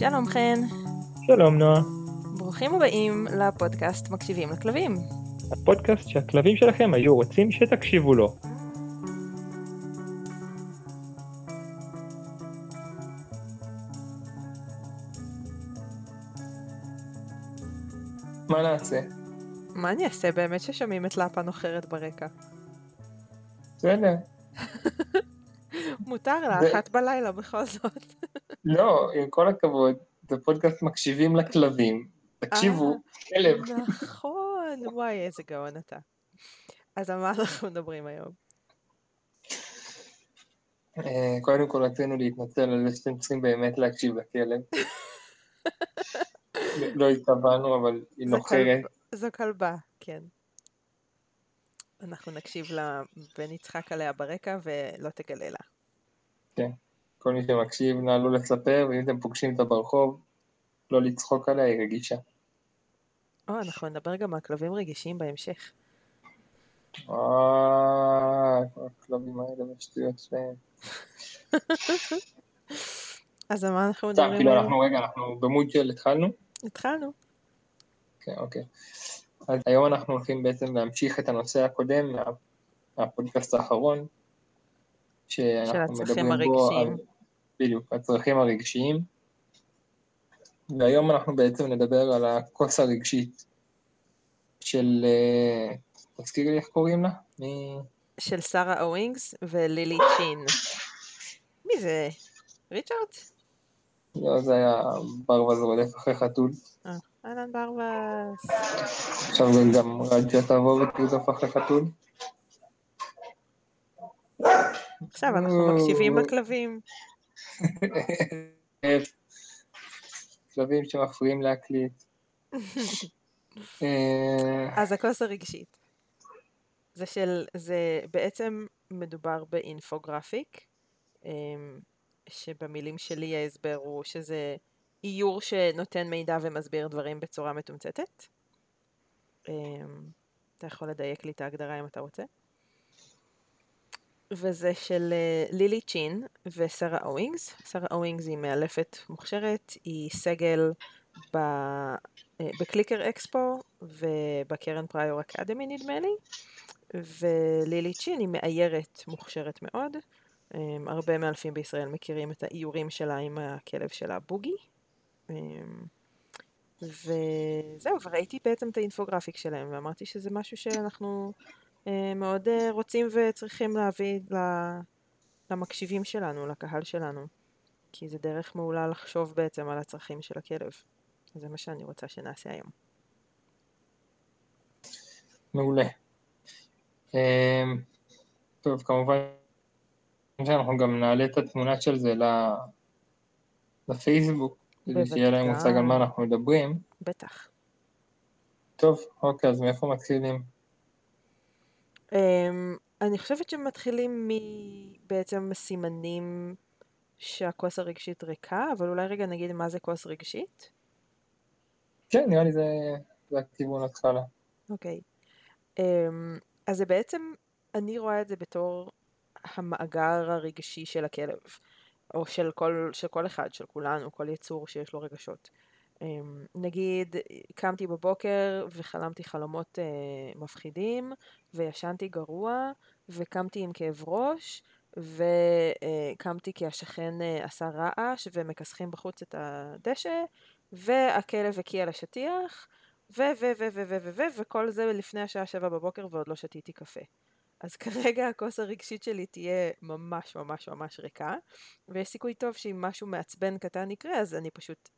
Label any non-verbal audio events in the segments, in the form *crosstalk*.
שלום חן. שלום נועה. ברוכים הבאים לפודקאסט מקשיבים לכלבים. הפודקאסט שהכלבים שלכם היו רוצים שתקשיבו לו. מה נעשה? מה אני אעשה באמת ששומעים את לאפה נוחרת ברקע? בסדר. *laughs* מותר לה, אחת בלילה בכל זאת. לא, עם כל הכבוד, זה פודקאסט מקשיבים לכלבים. תקשיבו, כלב. נכון, וואי איזה גאון אתה. אז על מה אנחנו מדברים היום? אה, קודם כל רצינו להתנצל על זה שאתם צריכים באמת להקשיב לכלב. *laughs* לא התכוונו, אבל היא נוחרת. זו כלבה, כן. אנחנו נקשיב לה ונצחק עליה ברקע ולא תגלה לה. כל מי שמקשיב, נא לא לספר, ואם אתם פוגשים אותה ברחוב, לא לצחוק עליה, היא רגישה. או, אנחנו נדבר גם על כלבים רגישים בהמשך. אה, כל הכלבים האלה והשטויות שלהם. *laughs* אז על מה אנחנו מדברים כאילו? אנחנו, רגע, אנחנו במוד של התחלנו? התחלנו. כן, אוקיי. אז היום אנחנו הולכים בעצם להמשיך את הנושא הקודם מה- מהפודקאסט האחרון, שאנחנו הצרכים מדברים בו על, הרגשיים. בדיוק, הצרכים הרגשיים, והיום אנחנו בעצם נדבר על הכוס הרגשית של, אה, תזכירי לי איך קוראים לה? מי... של שרה אווינגס ולילי צ'ין. מי זה? ריצ'רד? לא, זה היה ברווז רודף אחרי חתול. אה, אהלן ברווז. עכשיו גם רג'ה תבוא ותרדוף אחרי חתול. עכשיו אנחנו. מקשיבים לכלבים. כלבים שמפריעים להקליט. אה, אז הכוס הרגשית. זה של, זה בעצם מדובר באינפוגרפיק, אמ, שבמילים שלי ההסבר הוא שזה איור שנותן מידע ומסביר דברים בצורה מתומצתת. אמ, אתה יכול לדייק לי את ההגדרה אם אתה רוצה. וזה של אה, לילי צ'ין ושרה אווינגס. שרה אווינגס היא מאלפת מוכשרת, היא סגל ב... אה, ב Clicker Expo וב Karen Pryor Academy נדמה לי, ולילי צ'ין היא מאיירת מוכשרת מאוד. אמ, הרבה מאלפים בישראל מכירים את האיורים שלה עם הכלב שלה בוגי. אמ, וזהו, וראיתי בעצם את האינפוגרפיק שלהם, ואמרתי שזה משהו שאנחנו מאוד אה, רוצים וצריכים להביא ל- למקשיבים שלנו, לקהל שלנו. כי זה דרך מעולה לחשוב בעצם על הצרכים של הכלב. זה מה שאני רוצה שנעשה היום. מעולה. אה, טוב, כמובן שאנחנו גם נעלה את התמונה של זה לפייסבוק, כדי שיהיה להם מושג על מה אנחנו מדברים. בטח. טוב, אוקיי, אז מאיפה מתחילים? אמ, אני חושבת שמתחילים מבעצם סימנים שהכוס הרגשית ריקה, אבל אולי רגע נגיד מה זה כוס רגשית. כן, נראה לי זה, זה הכיוון התחלה. אוקיי. אמ, אז זה בעצם, אני רואה את זה בתור המאגר הרגשי של הכלב, או של כל, של כל אחד, של כולנו, כל יצור שיש לו רגשות. אמ, נגיד, קמתי בבוקר וחלמתי חלומות אה, מפחידים, וישנתי גרוע, וקמתי עם כאב ראש, וקמתי כי השכן אה, עשה רעש, ומכסחים בחוץ את הדשא, והכלב הקיע לשטיח, ו, ו, ו, ו, ו, ו, ו, וכל זה לפני השעה שבע בבוקר ועוד לא שתיתי קפה. אז *laughs* כרגע הכוס הרגשית שלי תהיה ממש ממש ממש ריקה, ויש סיכוי טוב שאם משהו מעצבן קטן יקרה, אז אני פשוט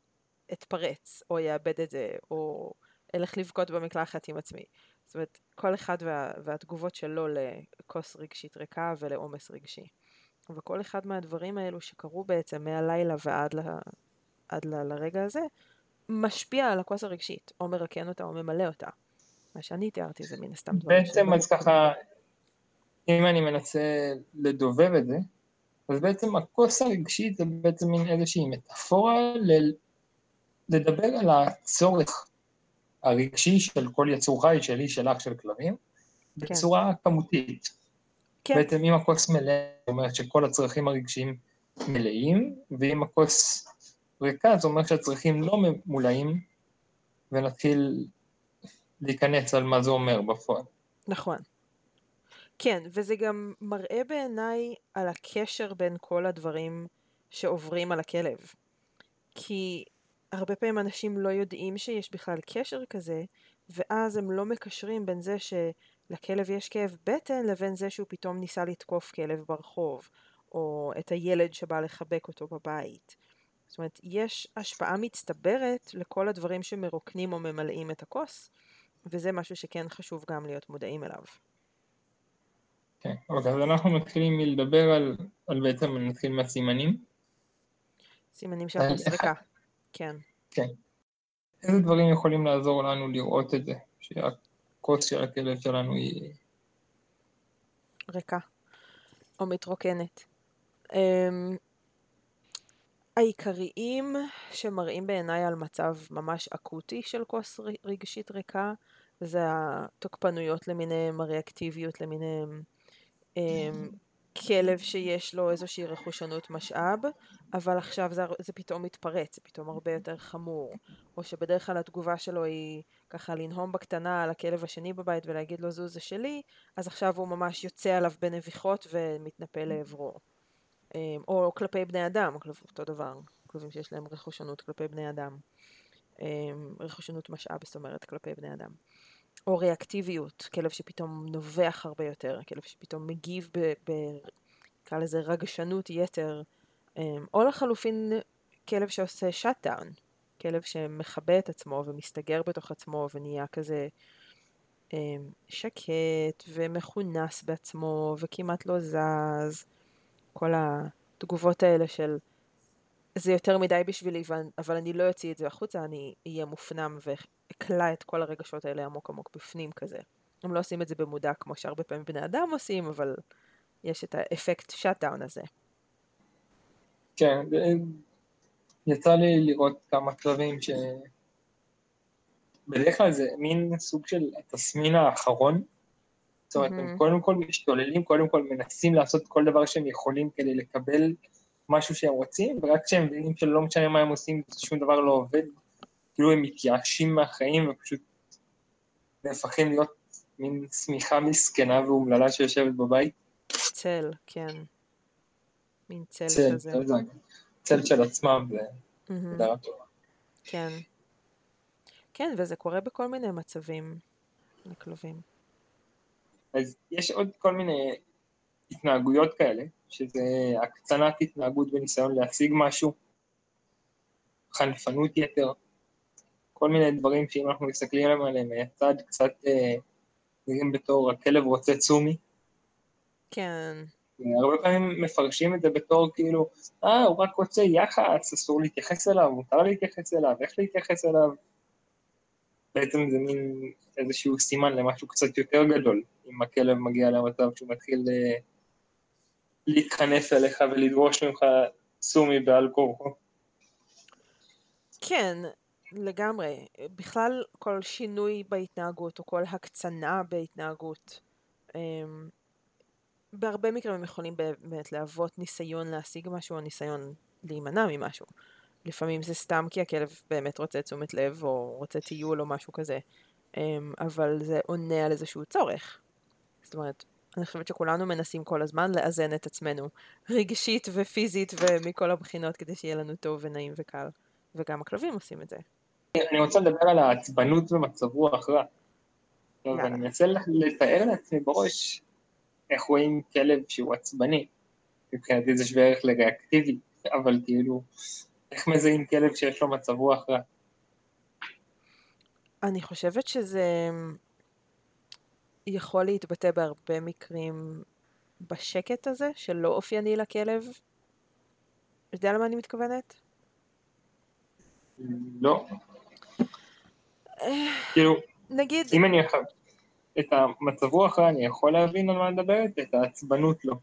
אתפרץ, או יאבד את זה, או אלך לבכות במקלחת עם עצמי. זאת אומרת, כל אחד וה, והתגובות שלו לכוס רגשית ריקה ולעומס רגשי. וכל אחד מהדברים האלו שקרו בעצם מהלילה ועד ל, עד ל, לרגע הזה, משפיע על הכוס הרגשית, או מרקן אותה או ממלא אותה. מה שאני תיארתי זה מן הסתם דברים בעצם אז ככה, אם אני מנסה לדובב את זה, אז בעצם הכוס הרגשית זה בעצם מין איזושהי מטאפורה ל- לדבר על הצורך הרגשי של כל יצור חי, שלי, שלך, של כלבים, בצורה כמותית. כן, בעצם אם הכוס מלאה, זאת אומרת שכל הצרכים הרגשיים מלאים, ואם הכוס ריקה, זה אומר שהצרכים לא ממולאים, ונתחיל להיכנס על מה זה אומר בפועל. נכון. כן, וזה גם מראה בעיניי על הקשר בין כל הדברים שעוברים על הכלב. כי הרבה פעמים אנשים לא יודעים שיש בכלל קשר כזה, ואז הם לא מקשרים בין זה שלכלב יש כאב בטן לבין זה שהוא פתאום ניסה לתקוף כלב ברחוב, או את הילד שבא לחבק אותו בבית. זאת אומרת, יש השפעה מצטברת לכל הדברים שמרוקנים או ממלאים את הכוס, וזה משהו שכן חשוב גם להיות מודעים אליו. כן, אוקיי, אז אנחנו מתחילים מלדבר על, על בעצם, נתחיל מהסימנים. סימנים של הסריקה, כן. כן. איזה דברים יכולים לעזור לנו לראות את זה, שהכוס של הכלב שלנו היא... ריקה, או מתרוקנת. Um, העיקריים שמראים בעיניי על מצב ממש אקוטי של כוס רגשית ריקה, זה התוקפנויות למיניהם, הריאקטיביות למיניהם, אמ, כלב שיש לו איזושהי רכושנות משאב, אבל עכשיו זה, זה פתאום מתפרץ, זה פתאום הרבה יותר חמור. או שבדרך כלל התגובה שלו היא ככה לנהום בקטנה על הכלב השני בבית ולהגיד לו זו זה שלי, אז עכשיו הוא ממש יוצא עליו בנביחות ומתנפל לעברו. אמ, או כלפי בני אדם, אותו דבר, כלבים שיש להם רכושנות כלפי בני אדם. אמ, רכושנות משאב, זאת אומרת, כלפי בני אדם. או ריאקטיביות, כלב שפתאום נובח הרבה יותר, כלב שפתאום מגיב ב... ב נקרא לזה רגשנות יתר, אמ, או לחלופין כלב שעושה שאט דאון, כלב שמכבה את עצמו ומסתגר בתוך עצמו ונהיה כזה שקט ומכונס בעצמו וכמעט לא זז, כל התגובות האלה של זה יותר מדי בשבילי, אבל אני לא אוציא את זה החוצה, אני אהיה מופנם ואקלע את כל הרגשות האלה עמוק עמוק בפנים כזה. הם לא עושים את זה במודע כמו שהרבה פעמים בני אדם עושים, אבל יש את האפקט שאט דאון הזה. כן, יצא לי לראות כמה כלבים ש... בדרך כלל זה מין סוג של התסמין האחרון. זאת אומרת, mm-hmm. הם קודם כל משתוללים, קודם כל מנסים לעשות כל דבר שהם יכולים כדי לקבל משהו שהם רוצים, ורק כשהם מבינים שלא משנה מה הם עושים, שום דבר לא עובד, כאילו הם מתייאשים מהחיים ופשוט נהפכים להיות מין שמיכה מסכנה ואומללה שיושבת בבית. צל, כן. מין צל, צל כזה. צל, צל של עצמם, זה הגדרה טובה. כן. כן, וזה קורה בכל מיני מצבים לכלבים. אז יש עוד כל מיני התנהגויות כאלה, שזה הקצנת התנהגות וניסיון להשיג משהו, חנפנות יתר, כל מיני דברים שאם אנחנו מסתכלים עליהם מהצד קצת אה, נראים בתור הכלב רוצה צומי. כן. הרבה פעמים מפרשים את זה בתור כאילו, אה, הוא רק רוצה יחס, אסור להתייחס אליו, מותר להתייחס אליו, איך להתייחס אליו. בעצם זה מין איזשהו סימן למשהו קצת יותר גדול, אם הכלב מגיע למצב שהוא מתחיל אה, להתחנף אליך ולדרוש ממך סומי בעל כורחו. כן, לגמרי. בכלל כל שינוי בהתנהגות או כל הקצנה בהתנהגות, אמ, בהרבה מקרים הם יכולים באמת להוות ניסיון להשיג משהו או ניסיון להימנע ממשהו. לפעמים זה סתם כי הכלב באמת רוצה תשומת לב או רוצה טיול או משהו כזה, אמ, אבל זה עונה על איזשהו צורך. זאת אומרת, אני חושבת שכולנו מנסים כל הזמן לאזן את עצמנו רגשית ופיזית ומכל הבחינות כדי שיהיה לנו טוב ונעים וקל, וגם הכלבים עושים את זה. אני רוצה לדבר על העצבנות ומצב רוח רע. טוב, אני מנסה לתאר לעצמי בראש איך רואים כלב שהוא עצבני. מבחינתי זה שווה ערך לריאקטיבי, אבל כאילו, איך מזהים כלב שיש לו מצב רוח רע? אני חושבת שזה יכול להתבטא בהרבה מקרים בשקט הזה, שלא אופייני לכלב. יודע למה אני מתכוונת? לא. כאילו, נגיד... אם אני יכול... את המצב רוח אני יכול להבין על מה מדברת, את העצבנות לא.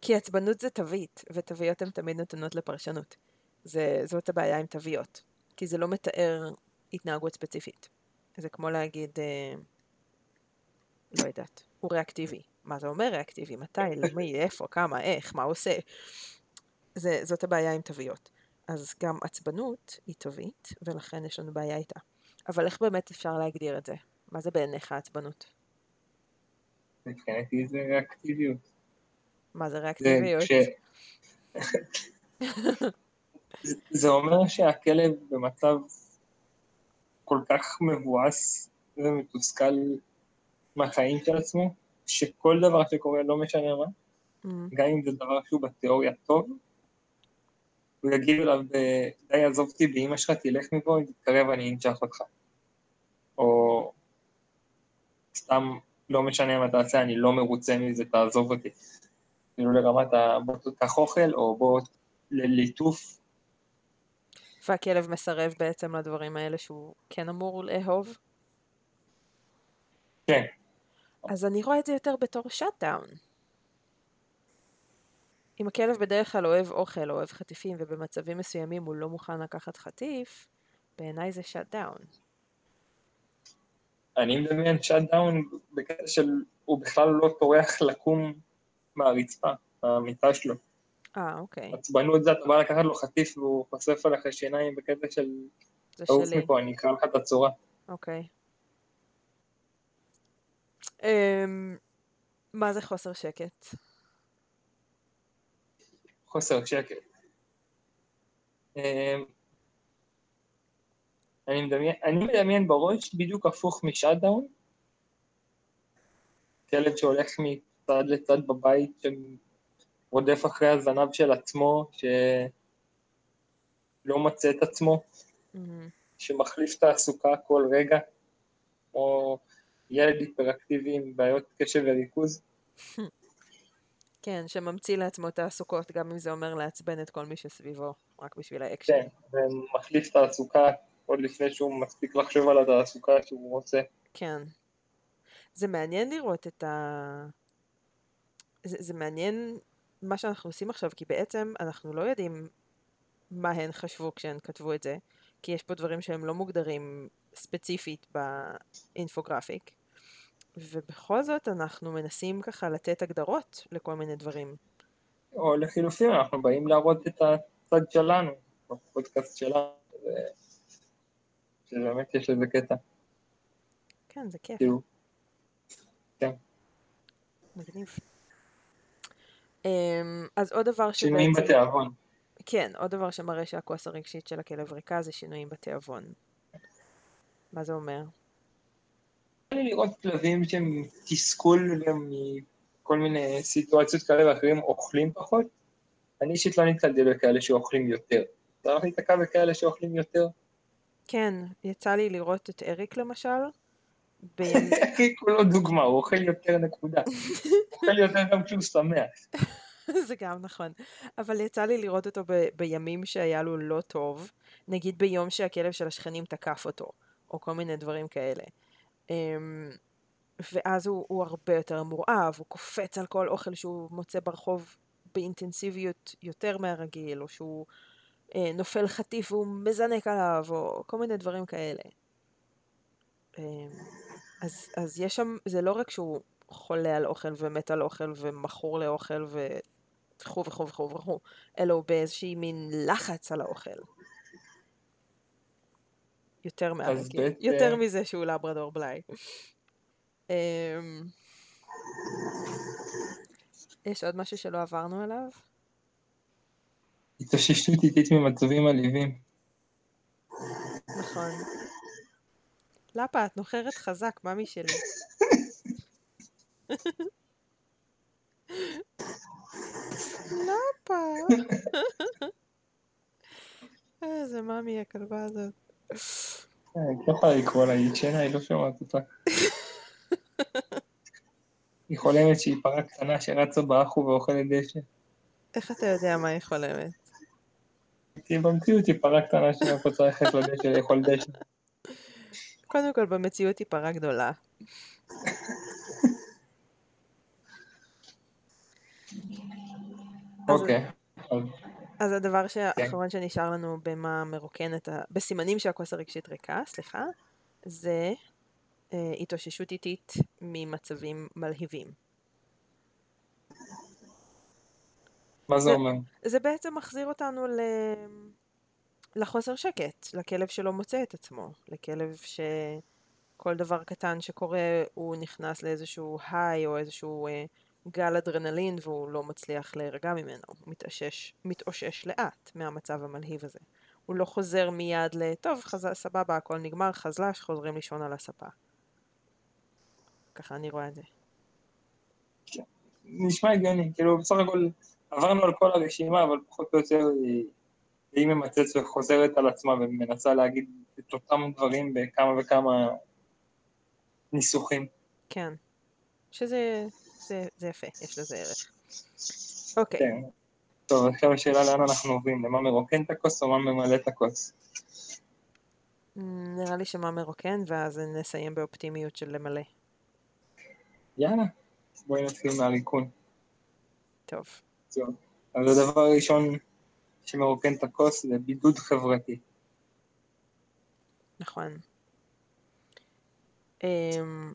כי עצבנות זה תווית, ותוויות הן תמיד נתונות לפרשנות. זה, זאת הבעיה עם תוויות. כי זה לא מתאר התנהגות ספציפית. זה כמו להגיד, אה, לא יודעת, הוא ריאקטיבי. מה זה אומר ריאקטיבי? מתי? *laughs* למי? איפה? כמה? איך? מה עושה? זה, זאת הבעיה עם תוויות. אז גם עצבנות היא תווית, ולכן יש לנו בעיה איתה. אבל איך באמת אפשר להגדיר את זה? מה זה בעיניך עצבנות? מבחינתי זה ריאקטיביות. מה זה זה ריאקטיביות? *laughs* זה אומר שהכלב במצב כל כך מבואס ומתוסכל מהחיים של עצמו, שכל דבר שקורה, לא משנה מה, Mm, גם אם זה דבר שהוא בתיאוריה טוב, הוא יגיד אליו, די עזוב אותי באמא שלך, תלך מפה, אם תתקרב אני אנשך אותך. או סתם, לא משנה מה תעשה, אני לא מרוצה מזה, תעזוב אותי. כאילו לרמת ה... בוא תיקח אוכל, או בוא לליטוף, והכלב מסרב בעצם לדברים האלה שהוא כן אמור לאהוב? כן. אז אני רואה את זה יותר בתור shut down. אם הכלב בדרך כלל אוהב אוכל, אוהב חטיפים, ובמצבים מסוימים הוא לא מוכן לקחת חטיף, בעיניי זה shut down. אני מדמיין shut down בקטע של, הוא בכלל לא טורח לקום מהרצפה, מהמיטה שלו. אה, אוקיי. עצבנות זה, אתה בא לקחת לו חטיף והוא חושף עליך שיניים בקטע של, זה תעוף שלי. מפה, אני אקרא לך את הצורה. אוקיי. אמ, מה זה חוסר שקט? חוסר שקט. אמ, אני מדמיין, אני מדמיין בראש בדיוק הפוך משאט דאון. כלב שהולך מצד לצד בבית, שרודף אחרי הזנב של עצמו, שלא מוצא את עצמו, מהמם. שמחליף תעסוקה כל רגע, או ילד היפראקטיבי עם בעיות קשב וריכוז. *laughs* כן, שממציא לעצמו תעסוקות, גם אם זה אומר לעצבן את כל מי שסביבו, רק בשביל האקשן. כן, ומחליף תעסוקה עוד לפני שהוא מספיק לחשוב על התעסוקה שהוא רוצה. כן. זה מעניין לראות את ה... זה, זה מעניין מה שאנחנו עושים עכשיו, כי בעצם אנחנו לא יודעים מה הן חשבו כשהן כתבו את זה, כי יש פה דברים שהם לא מוגדרים ספציפית באינפוגרפיק, ובכל זאת אנחנו מנסים ככה לתת הגדרות לכל מיני דברים. או לחילופין, אנחנו באים להראות את הצד שלנו, בפודקאסט שלנו, ו- שבאמת יש לזה קטע, כן, זה כיף, כאילו, מגניב. אמ, אז עוד דבר שינויים שבעצם... בתיאבון. כן, עוד דבר שמראה שהכוס הרגשית של הכלב ריקה זה שינויים בתיאבון. מה זה אומר? לי לראות כלבים שהם תסכול מכל מיני סיטואציות כאלה ואחרים אוכלים פחות. אני אישית לא נתקלתי בכאלה שאוכלים יותר. צריך להיתקע בכאלה שאוכלים יותר. כן, יצא לי לראות את אריק למשל, בימ... הכי כולו דוגמה, הוא אוכל יותר נקודה. *laughs* הוא אוכל יותר גם כשהוא שמח. *laughs* זה גם נכון, אבל יצא לי לראות אותו ב... בימים שהיה לו לא טוב, נגיד ביום שהכלב של השכנים תקף אותו, או כל מיני דברים כאלה. אמ, ואז הוא, הוא הרבה יותר מורעב, הוא קופץ על כל אוכל שהוא מוצא ברחוב באינטנסיביות יותר מהרגיל, או שהוא אה, נופל חטיף והוא מזנק עליו, או כל מיני דברים כאלה. אמ, אז, אז יש שם, זה לא רק שהוא חולה על אוכל ומת על אוכל ומכור לאוכל וכו' וכו' וכו' אלא הוא באיזושהי מין לחץ על האוכל. יותר מהרגיל. בית, יותר אה, מזה שהוא לברדור בלאי. אמ, יש עוד משהו שלא עברנו עליו? התאוששות איטית ממצבים עליבים. נכון. לפה, את נוחרת חזק, ממי שלי. לפה. *laughs* איזה ממי הכלבה הזאת. לא יכולה לקרוא לה, היא ישנה, היא לא שומעת אותה. היא חולמת שהיא פרה קטנה שרצה באחו ואוכלת דשא. איך אתה יודע מה היא חולמת? כי במציאות היא פרה קטנה רוצה ללכת לדשא לאכול דשא. קודם כל, במציאות היא פרה גדולה. אוקיי. אז הדבר האחרון שנשאר לנו במה מרוקן את ה... בסימנים שהכוס הרגשית ריקה, סליחה, זה אה, התאוששות איטית ממצבים מלהיבים. מה זה זה- אומר? זה בעצם מחזיר אותנו ל... לחוסר שקט, לכלב שלא מוצא את עצמו, לכלב שכל דבר קטן שקורה הוא נכנס לאיזשהו היי או איזשהו אה, גל אדרנלין והוא לא מצליח להירגע ממנו, הוא מתאושש, מתאושש לאט מהמצב המלהיב הזה. הוא לא חוזר מיד ל... טוב, חז... סבבה, הכל נגמר, חזל"ש, חוזרים לישון על הספה. ככה אני רואה את זה. נשמע הגיוני, כאילו בסך הכל עברנו על כל הרשימה, אבל פחות או יותר היא, היא ממצאת וחוזרת על עצמה ומנסה להגיד את אותם דברים בכמה וכמה ניסוחים. כן. שזה זה, זה יפה, יש לזה ערך. אוקיי. כן. טוב, עכשיו השאלה לאן אנחנו עוברים, למה מרוקן את הכוס או מה ממלא את הכוס? מ, נראה לי שמה מרוקן, ואז נסיים באופטימיות של למלא. יאללה, בואי נתחיל מהריקון. טוב. טוב. אז הדבר הראשון שמרוקן את הכוס זה בידוד חברתי. נכון. אמ,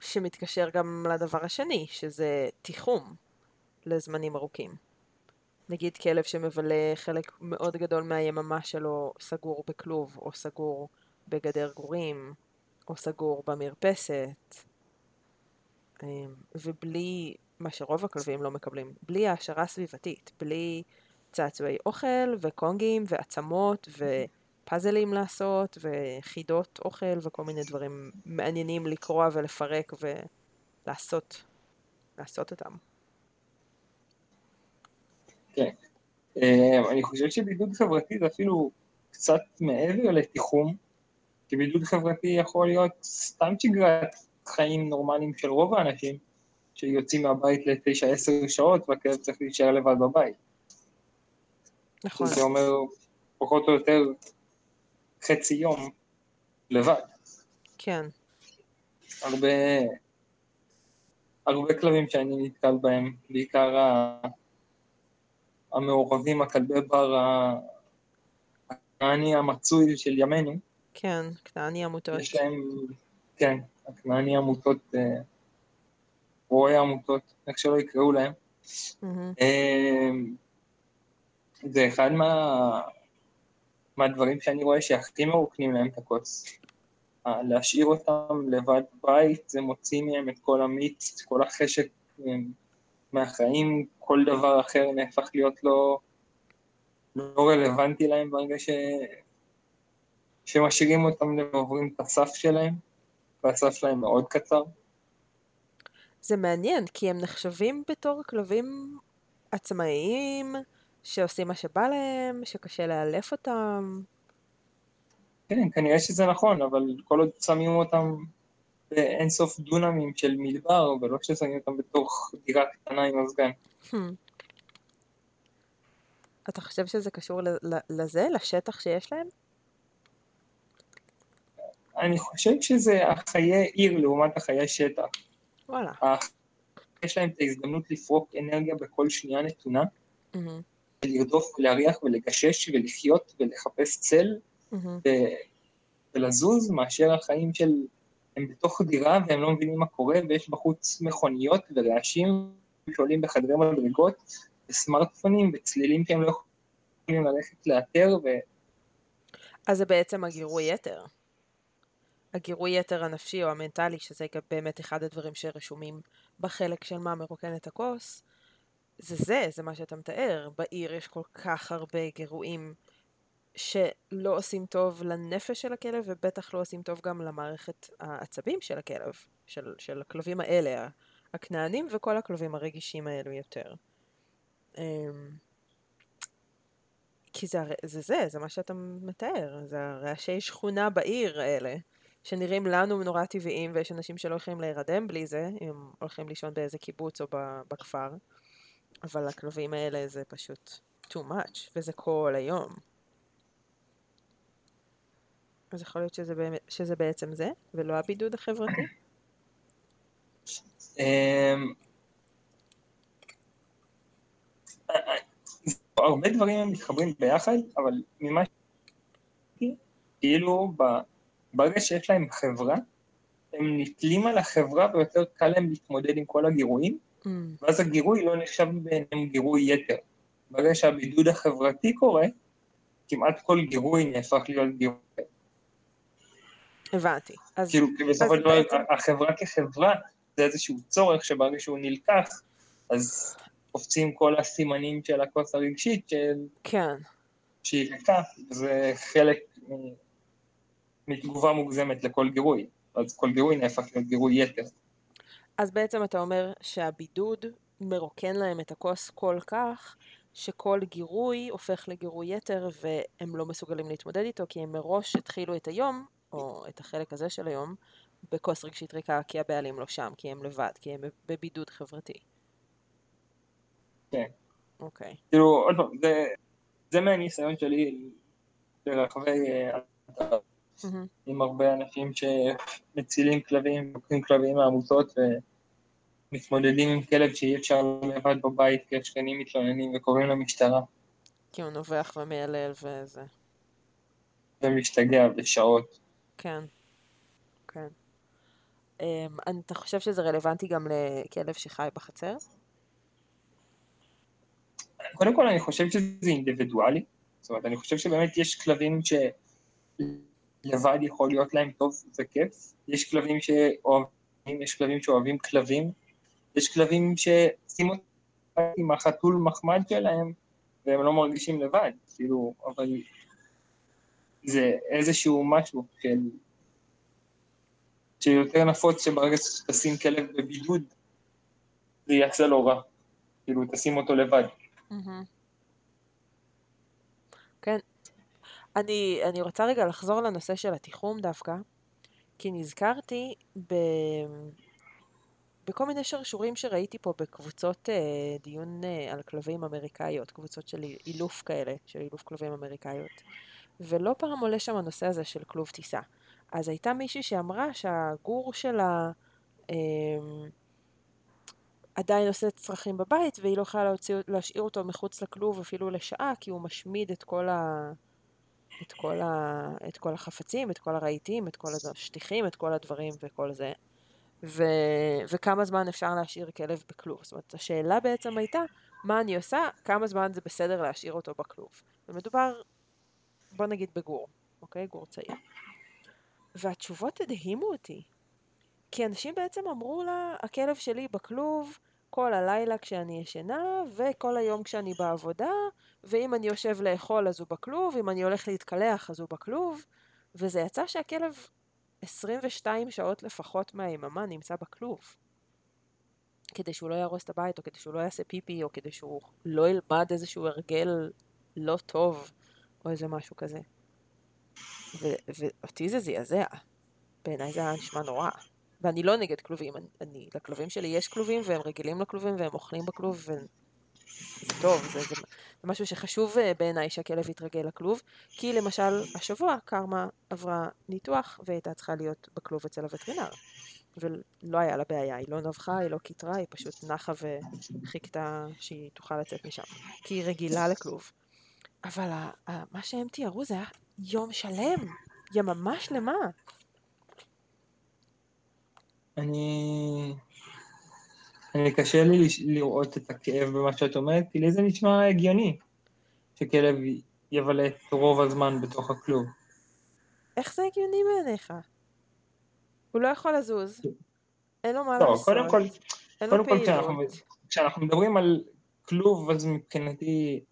שמתקשר גם לדבר השני, שזה תיחום לזמנים ארוכים. נגיד כלב שמבלה חלק מאוד גדול מהיממה שלו סגור בכלוב, או סגור בגדר גורים, או סגור במרפסת, אמ, ובלי, מה שרוב הכלבים לא מקבלים, בלי העשרה סביבתית, בלי צעצועי אוכל וקונגים ועצמות ופאזלים לעשות וחידות אוכל וכל מיני דברים מעניינים לקרוע ולפרק ולעשות, לעשות אותם. כן. אה, אני חושב שבידוד חברתי זה אפילו קצת מעבר לתיחום, כי בידוד חברתי יכול להיות סתם שגרת חיים נורמליים של רוב האנשים, שיוצאים מהבית לתשע עשר שעות והכלב צריך להישאר לבד בבית. נכון. שזה אומר פחות או יותר חצי יום לבד. כן. הרבה, הרבה כלבים שאני נתקל בהם, בעיקר המעורבים, הכלבי בר הכנעני המצוי של ימינו, כן, כנעני עמותות. יש להם, כן, הכנעני עמותות, אה, רועי עמותות, איך שלא יקראו להם. אה, זה אחד מה, מהדברים שאני רואה שהכי מרוקנים להם את הכוס. אה, להשאיר אותם לבד בבית, זה מוציא מהם את כל המיץ, את כל החשק אה, מהחיים, כל דבר אחר נהפך להיות לא, לא רלוונטי להם ברגע ש... שמשאירים אותם ועוברים את הסף שלהם, והסף שלהם מאוד קצר. זה מעניין, כי הם נחשבים בתור כלבים עצמאיים, שעושים מה שבא להם, שקשה לאלף אותם. כן, כנראה שזה נכון, אבל כל עוד שמים אותם באינסוף דונמים של מדבר, ולא ששמים אותם בתוך דירה קטנה עם מזגן. Hmm. אתה חושב שזה קשור לזה, לשטח שיש להם? אני חושב שזה החיי עיר לעומת החיי שטח. וואלה. יש להם את ההזדמנות לפרוק אנרגיה בכל שנייה נתונה, מהמם, ולרדוף ולהריח ולגשש ולחיות ולחפש צל מהמם. ו- ולזוז, מאשר החיים של... הם בתוך דירה והם לא מבינים מה קורה, ויש בחוץ מכוניות ורעשים שעולים בחדרי מדרגות, וסמארטפונים וצלילים שהם לא יכולים ללכת לאתר, ו... אז זה בעצם הגירוי יתר. הגירוי יתר הנפשי או המנטלי, שזה באמת אחד הדברים שרשומים בחלק של מה מרוקן את הכוס, זה זה, זה מה שאתה מתאר. בעיר יש כל כך הרבה גירויים שלא עושים טוב לנפש של הכלב, ובטח לא עושים טוב גם למערכת העצבים של הכלב, של, של הכלבים האלה, הכנענים וכל הכלבים הרגישים האלו יותר. אמ, כי זה, זה זה, זה מה שאתה מתאר, זה הרעשי שכונה בעיר האלה, שנראים לנו נורא טבעיים, ויש אנשים שלא יכולים להירדם בלי זה, אם הם הולכים לישון באיזה קיבוץ או בכפר, אבל הכלבים האלה זה פשוט too much, וזה כל היום. אז יכול להיות שזה, באמת, שזה בעצם זה, ולא הבידוד החברתי? *coughs* אמ, הרבה דברים מתחברים ביחד, אבל ממה ש... כאילו ברגע שיש להם חברה, הם נתלים על החברה ויותר קל להם להתמודד עם כל הגירויים, ואז הגירוי לא נחשב בעיניהם גירוי יתר. ברגע שהבידוד החברתי קורה, כמעט כל גירוי נהפך להיות גירוי. הבנתי. אז, כאילו, כי בסופו של דבר, החברה כחברה, זה איזשהו צורך שברגע שהוא נלקח, אז קופצים כל הסימנים של הכוס הרגשית של כן. שהיא ריקה, זה חלק מתגובה מוגזמת לכל גירוי. אז כל גירוי נהפך להיות גירוי יתר. אז בעצם אתה אומר שהבידוד מרוקן להם את הכוס כל כך, שכל גירוי הופך לגירוי יתר והם לא מסוגלים להתמודד איתו, כי הם מראש התחילו את היום, או את החלק הזה של היום, בכוס רגשית ריקה, כי הבעלים לא שם, כי הם לבד, כי הם בבידוד חברתי. כן. אוקיי. כאילו, עוד פעם, זה, זה מהניסיון שלי ברחבי. עם הרבה אנשים שמצילים כלבים, לוקחים כלבים מהעמותות ומתמודדים עם כלב שאי אפשר לבד בבית כי השכנים מתלוננים וקוראים למשטרה כי הוא נובח ומיילל וזה. ומשתגע בשעות. כן. כן. Um, אתה חושב שזה רלוונטי גם לכלב שחי בחצר? קודם כל אני חושב שזה אינדיבידואלי, זאת אומרת אני חושב שבאמת יש כלבים שלבד יכול להיות להם טוב וכיף, יש כלבים שאוהבים, יש כלבים שאוהבים כלבים, יש כלבים ששימו עם החתול מחמד שלהם והם לא מרגישים לבד, כאילו, אבל זה איזשהו משהו של... שיותר נפוץ שברגע שתשים כלב בבידוד זה יעשה לו רע, כאילו תשים אותו לבד. כן. אני, אני רוצה רגע לחזור לנושא של התיחום דווקא, כי נזכרתי ב... בכל מיני שרשורים שראיתי פה בקבוצות אה, דיון אה, על כלבים אמריקאיות, קבוצות של אילוף כאלה, של אילוף כלבים אמריקאיות. ולא פעם עולה שם הנושא הזה של כלוב טיסה. אז הייתה מישהי שאמרה שהגור שלה אה, עדיין עושה צרכים בבית, והיא לא יכולה להשאיר אותו מחוץ לכלוב אפילו לשעה, כי הוא משמיד את כל, ה, את, כל ה, את כל החפצים, את כל הרהיטים, את כל השטיחים, את כל הדברים וכל זה. ו, וכמה זמן אפשר להשאיר כלב בכלוב. זאת אומרת, השאלה בעצם הייתה, מה אני עושה, כמה זמן זה בסדר להשאיר אותו בכלוב. ומדובר, בוא נגיד בגור, אוקיי? גור צעיר. והתשובות הדהימו אותי. כי אנשים בעצם אמרו לה, הכלב שלי בכלוב כל הלילה כשאני ישנה, וכל היום כשאני בעבודה, ואם אני יושב לאכול אז הוא בכלוב, אם אני הולך להתקלח אז הוא בכלוב, וזה יצא שהכלב 22 שעות לפחות מהיממה נמצא בכלוב. כדי שהוא לא יהרוס את הבית, או כדי שהוא לא יעשה פיפי, או כדי שהוא לא ילמד איזשהו הרגל לא טוב, או איזה משהו כזה. ואותי זה זעזע. בעיניי זה היה נשמע נורא. ואני לא נגד כלובים, אני, אני, לכלובים שלי יש כלובים והם רגילים לכלובים והם אוכלים בכלוב טוב, זה, זה, זה משהו שחשוב אה, בעיניי שהכלב יתרגל לכלוב, כי למשל השבוע קרמה עברה ניתוח והיא הייתה צריכה להיות בכלוב אצל הווטרינר. ולא היה לה בעיה, היא לא נבחה, היא לא קיטרה, היא פשוט נחה וחיכתה שהיא תוכל לצאת משם, כי היא רגילה לכלוב. אבל ה- ה- מה שהם תיארו זה היה יום שלם, יממה שלמה. אני... אני קשה לי לראות את הכאב במה שאת אומרת, כי לי זה נשמע הגיוני שכלב יבלה את רוב הזמן בתוך הכלוב. איך זה הגיוני בעיניך? הוא לא יכול לזוז, אין לו מה לא, לעשות, קודם כל, אין לו קודם כל כשאנחנו. כשאנחנו מדברים על כלוב, אז מבחינתי,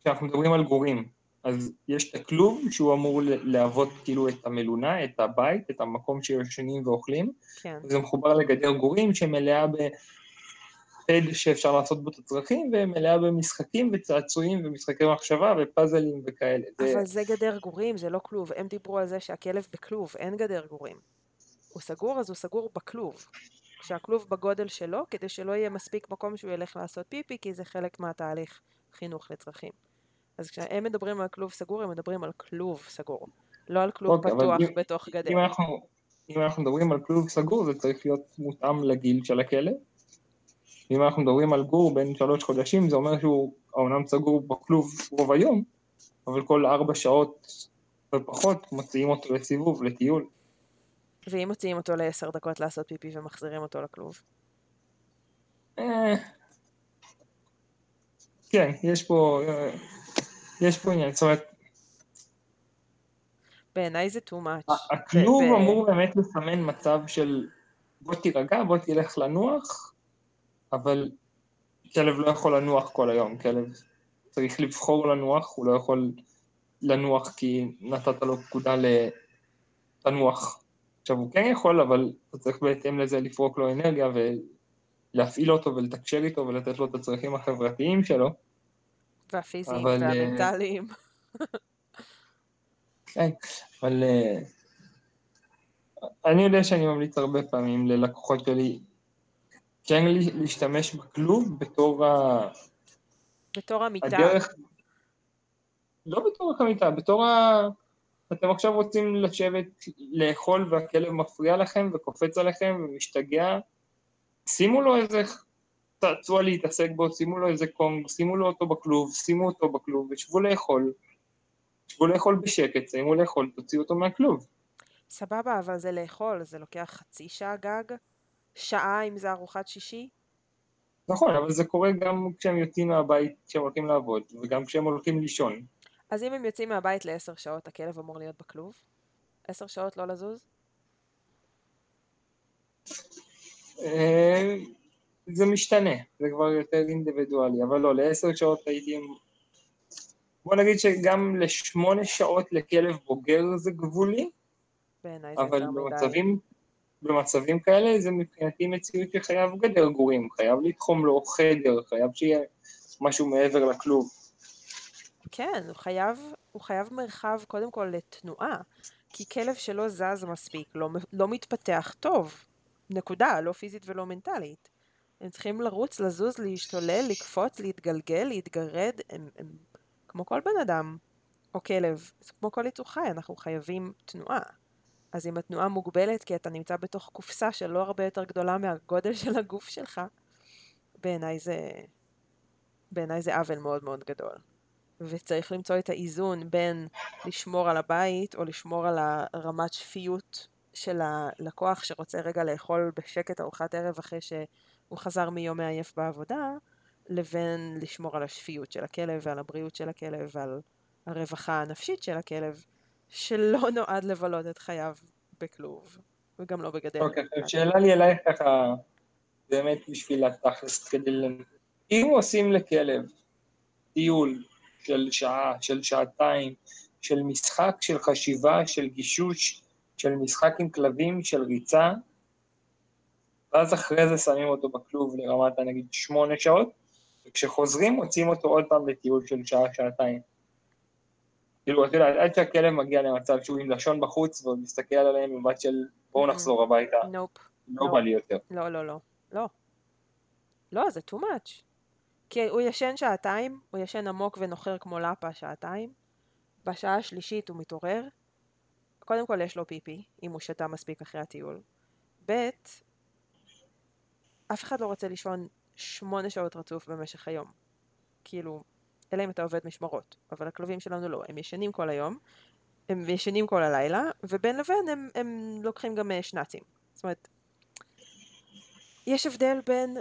כשאנחנו מדברים על גורים, אז יש את הכלוב שהוא אמור להוות כאילו את המלונה, את הבית, את המקום שישנים ואוכלים, כן, וזה מחובר לגדר גורים שמלאה בפד שאפשר לעשות בו את הצרכים, ומלאה במשחקים וצעצועים ומשחקי מחשבה ופאזלים וכאלה. זה, אבל זה גדר גורים, זה לא כלוב. הם דיברו על זה שהכלב בכלוב, אין גדר גורים. הוא סגור, אז הוא סגור בכלוב. כשהכלוב בגודל שלו, כדי שלא יהיה מספיק מקום שהוא ילך לעשות פיפי, כי זה חלק מהתהליך חינוך לצרכים. אז כשהם מדברים על כלוב סגור, הם מדברים על כלוב סגור. לא על כלוב אוקיי, אבל פתוח אם- בתוך גדר. אם אנחנו, אם אנחנו מדברים על כלוב סגור, זה צריך להיות מותאם לגיל של הכלב. אם אנחנו מדברים על גור בן שלוש חודשים, זה אומר שהוא אומנם סגור בכלוב רוב היום, אבל כל ארבע שעות ופחות מוציאים אותו לסיבוב, לטיול. ואם מוציאים אותו לעשר דקות לעשות פיפי ומחזירים אותו לכלוב. אה, כן, יש פה, אה, יש פה עניין, זאת אומרת, בעיניי זה too much. הכלוב ב- ב- אמור באמת לסמן מצב של בוא תירגע, בוא תלך לנוח, אבל כלב לא יכול לנוח כל היום, כלב צריך לבחור לנוח, הוא לא יכול לנוח כי נתת לו פקודה לנוח. עכשיו הוא כן יכול, אבל אתה צריך בהתאם לזה לפרוק לו אנרגיה ולהפעיל אותו ולתקשר איתו ולתת לו את הצרכים החברתיים שלו. והפיזיים אבל, אה, והמנטליים. *laughs* כן, אבל אה, אני יודע שאני ממליץ הרבה פעמים ללקוחות שלי כן לה- להשתמש בכלוב בתור ה... בתור המיטה. הדרך, לא בתור המיטה, בתור ה... אתם עכשיו רוצים לשבת לאכול והכלב מפריע לכם וקופץ עליכם ומשתגע, שימו לו איזה צעצוע להתעסק בו, שימו לו איזה קונג, שימו לו אותו בכלוב, שימו אותו בכלוב ושבו לאכול. שבו לאכול בשקט, שימו לאכול, תוציאו אותו מהכלוב. סבבה, אבל זה לאכול, זה לוקח חצי שעה גג? שעה אם זה ארוחת שישי? נכון, אבל זה קורה גם כשהם יוצאים מהבית, כשהם הולכים לעבוד, וגם כשהם הולכים לישון. אז אם הם יוצאים מהבית לעשר שעות, הכלב אמור להיות בכלוב? עשר שעות לא לזוז? זה משתנה, זה כבר יותר אינדיבידואלי, אבל לא, לעשר שעות הייתי... בוא נגיד שגם לשמונה שעות לכלב בוגר זה גבולי, אבל. במצבים, במצבים כאלה זה מבחינתי מציאות שחייב גדר גורים, חייב לתחום לו חדר, חייב שיהיה משהו מעבר לכלוב. כן, הוא חייב, הוא חייב מרחב קודם כל לתנועה, כי כלב שלא זז מספיק, לא, לא מתפתח טוב, נקודה, לא פיזית ולא מנטלית. הם צריכים לרוץ, לזוז, להשתולל, לקפוץ, להתגלגל, להתגרד, הם, הם כמו כל בן אדם, או כלב, כמו כל יצור חי, אנחנו חייבים תנועה. אז אם התנועה מוגבלת כי אתה נמצא בתוך קופסה שלא הרבה יותר גדולה מהגודל של הגוף שלך, בעיניי זה, בעיניי זה עוול מאוד מאוד גדול. וצריך למצוא את האיזון בין לשמור על הבית או לשמור על הרמת שפיות של הלקוח שרוצה רגע לאכול בשקט ארוחת ערב אחרי שהוא חזר מיום מעייף בעבודה, לבין לשמור על השפיות של הכלב ועל הבריאות של הכלב ועל הרווחה הנפשית של הכלב, שלא *laughs* נועד לבלות את חייו בכלוב, וגם לא בגדר. אוקיי, עכשיו שאלה לי אלייך ככה, באמת בשביל התכלס, כדי. אם עושים לכלב טיול של שעה, של שעתיים, של משחק, של חשיבה, של גישוש, של משחק עם כלבים, של ריצה, ואז אחרי זה שמים אותו בכלוב לרמת נגיד שמונה שעות, וכשחוזרים מוצאים אותו עוד פעם לטיול של שעה, שעתיים. כאילו, את יודעת, עד שהכלב מגיע למצב שהוא עם לשון בחוץ ועוד מסתכל עליהם במבט של בואו נחזור הביתה, נופ. לא לא. בא לי יותר. לא, לא, לא. לא. לא, זה too much. כי הוא ישן שעתיים, הוא ישן עמוק ונוחר כמו לאפה שעתיים. בשעה השלישית הוא מתעורר. קודם כל יש לו פיפי, אם הוא שתה מספיק אחרי הטיול. ב', אף אחד לא רוצה לישון שמונה שעות רצוף במשך היום. כאילו, אלא אם אתה עובד משמרות. אבל הכלבים שלנו לא, הם ישנים כל היום, הם ישנים כל הלילה, ובין לבין הם, הם לוקחים גם אה, שנאצים. זאת אומרת, יש הבדל בין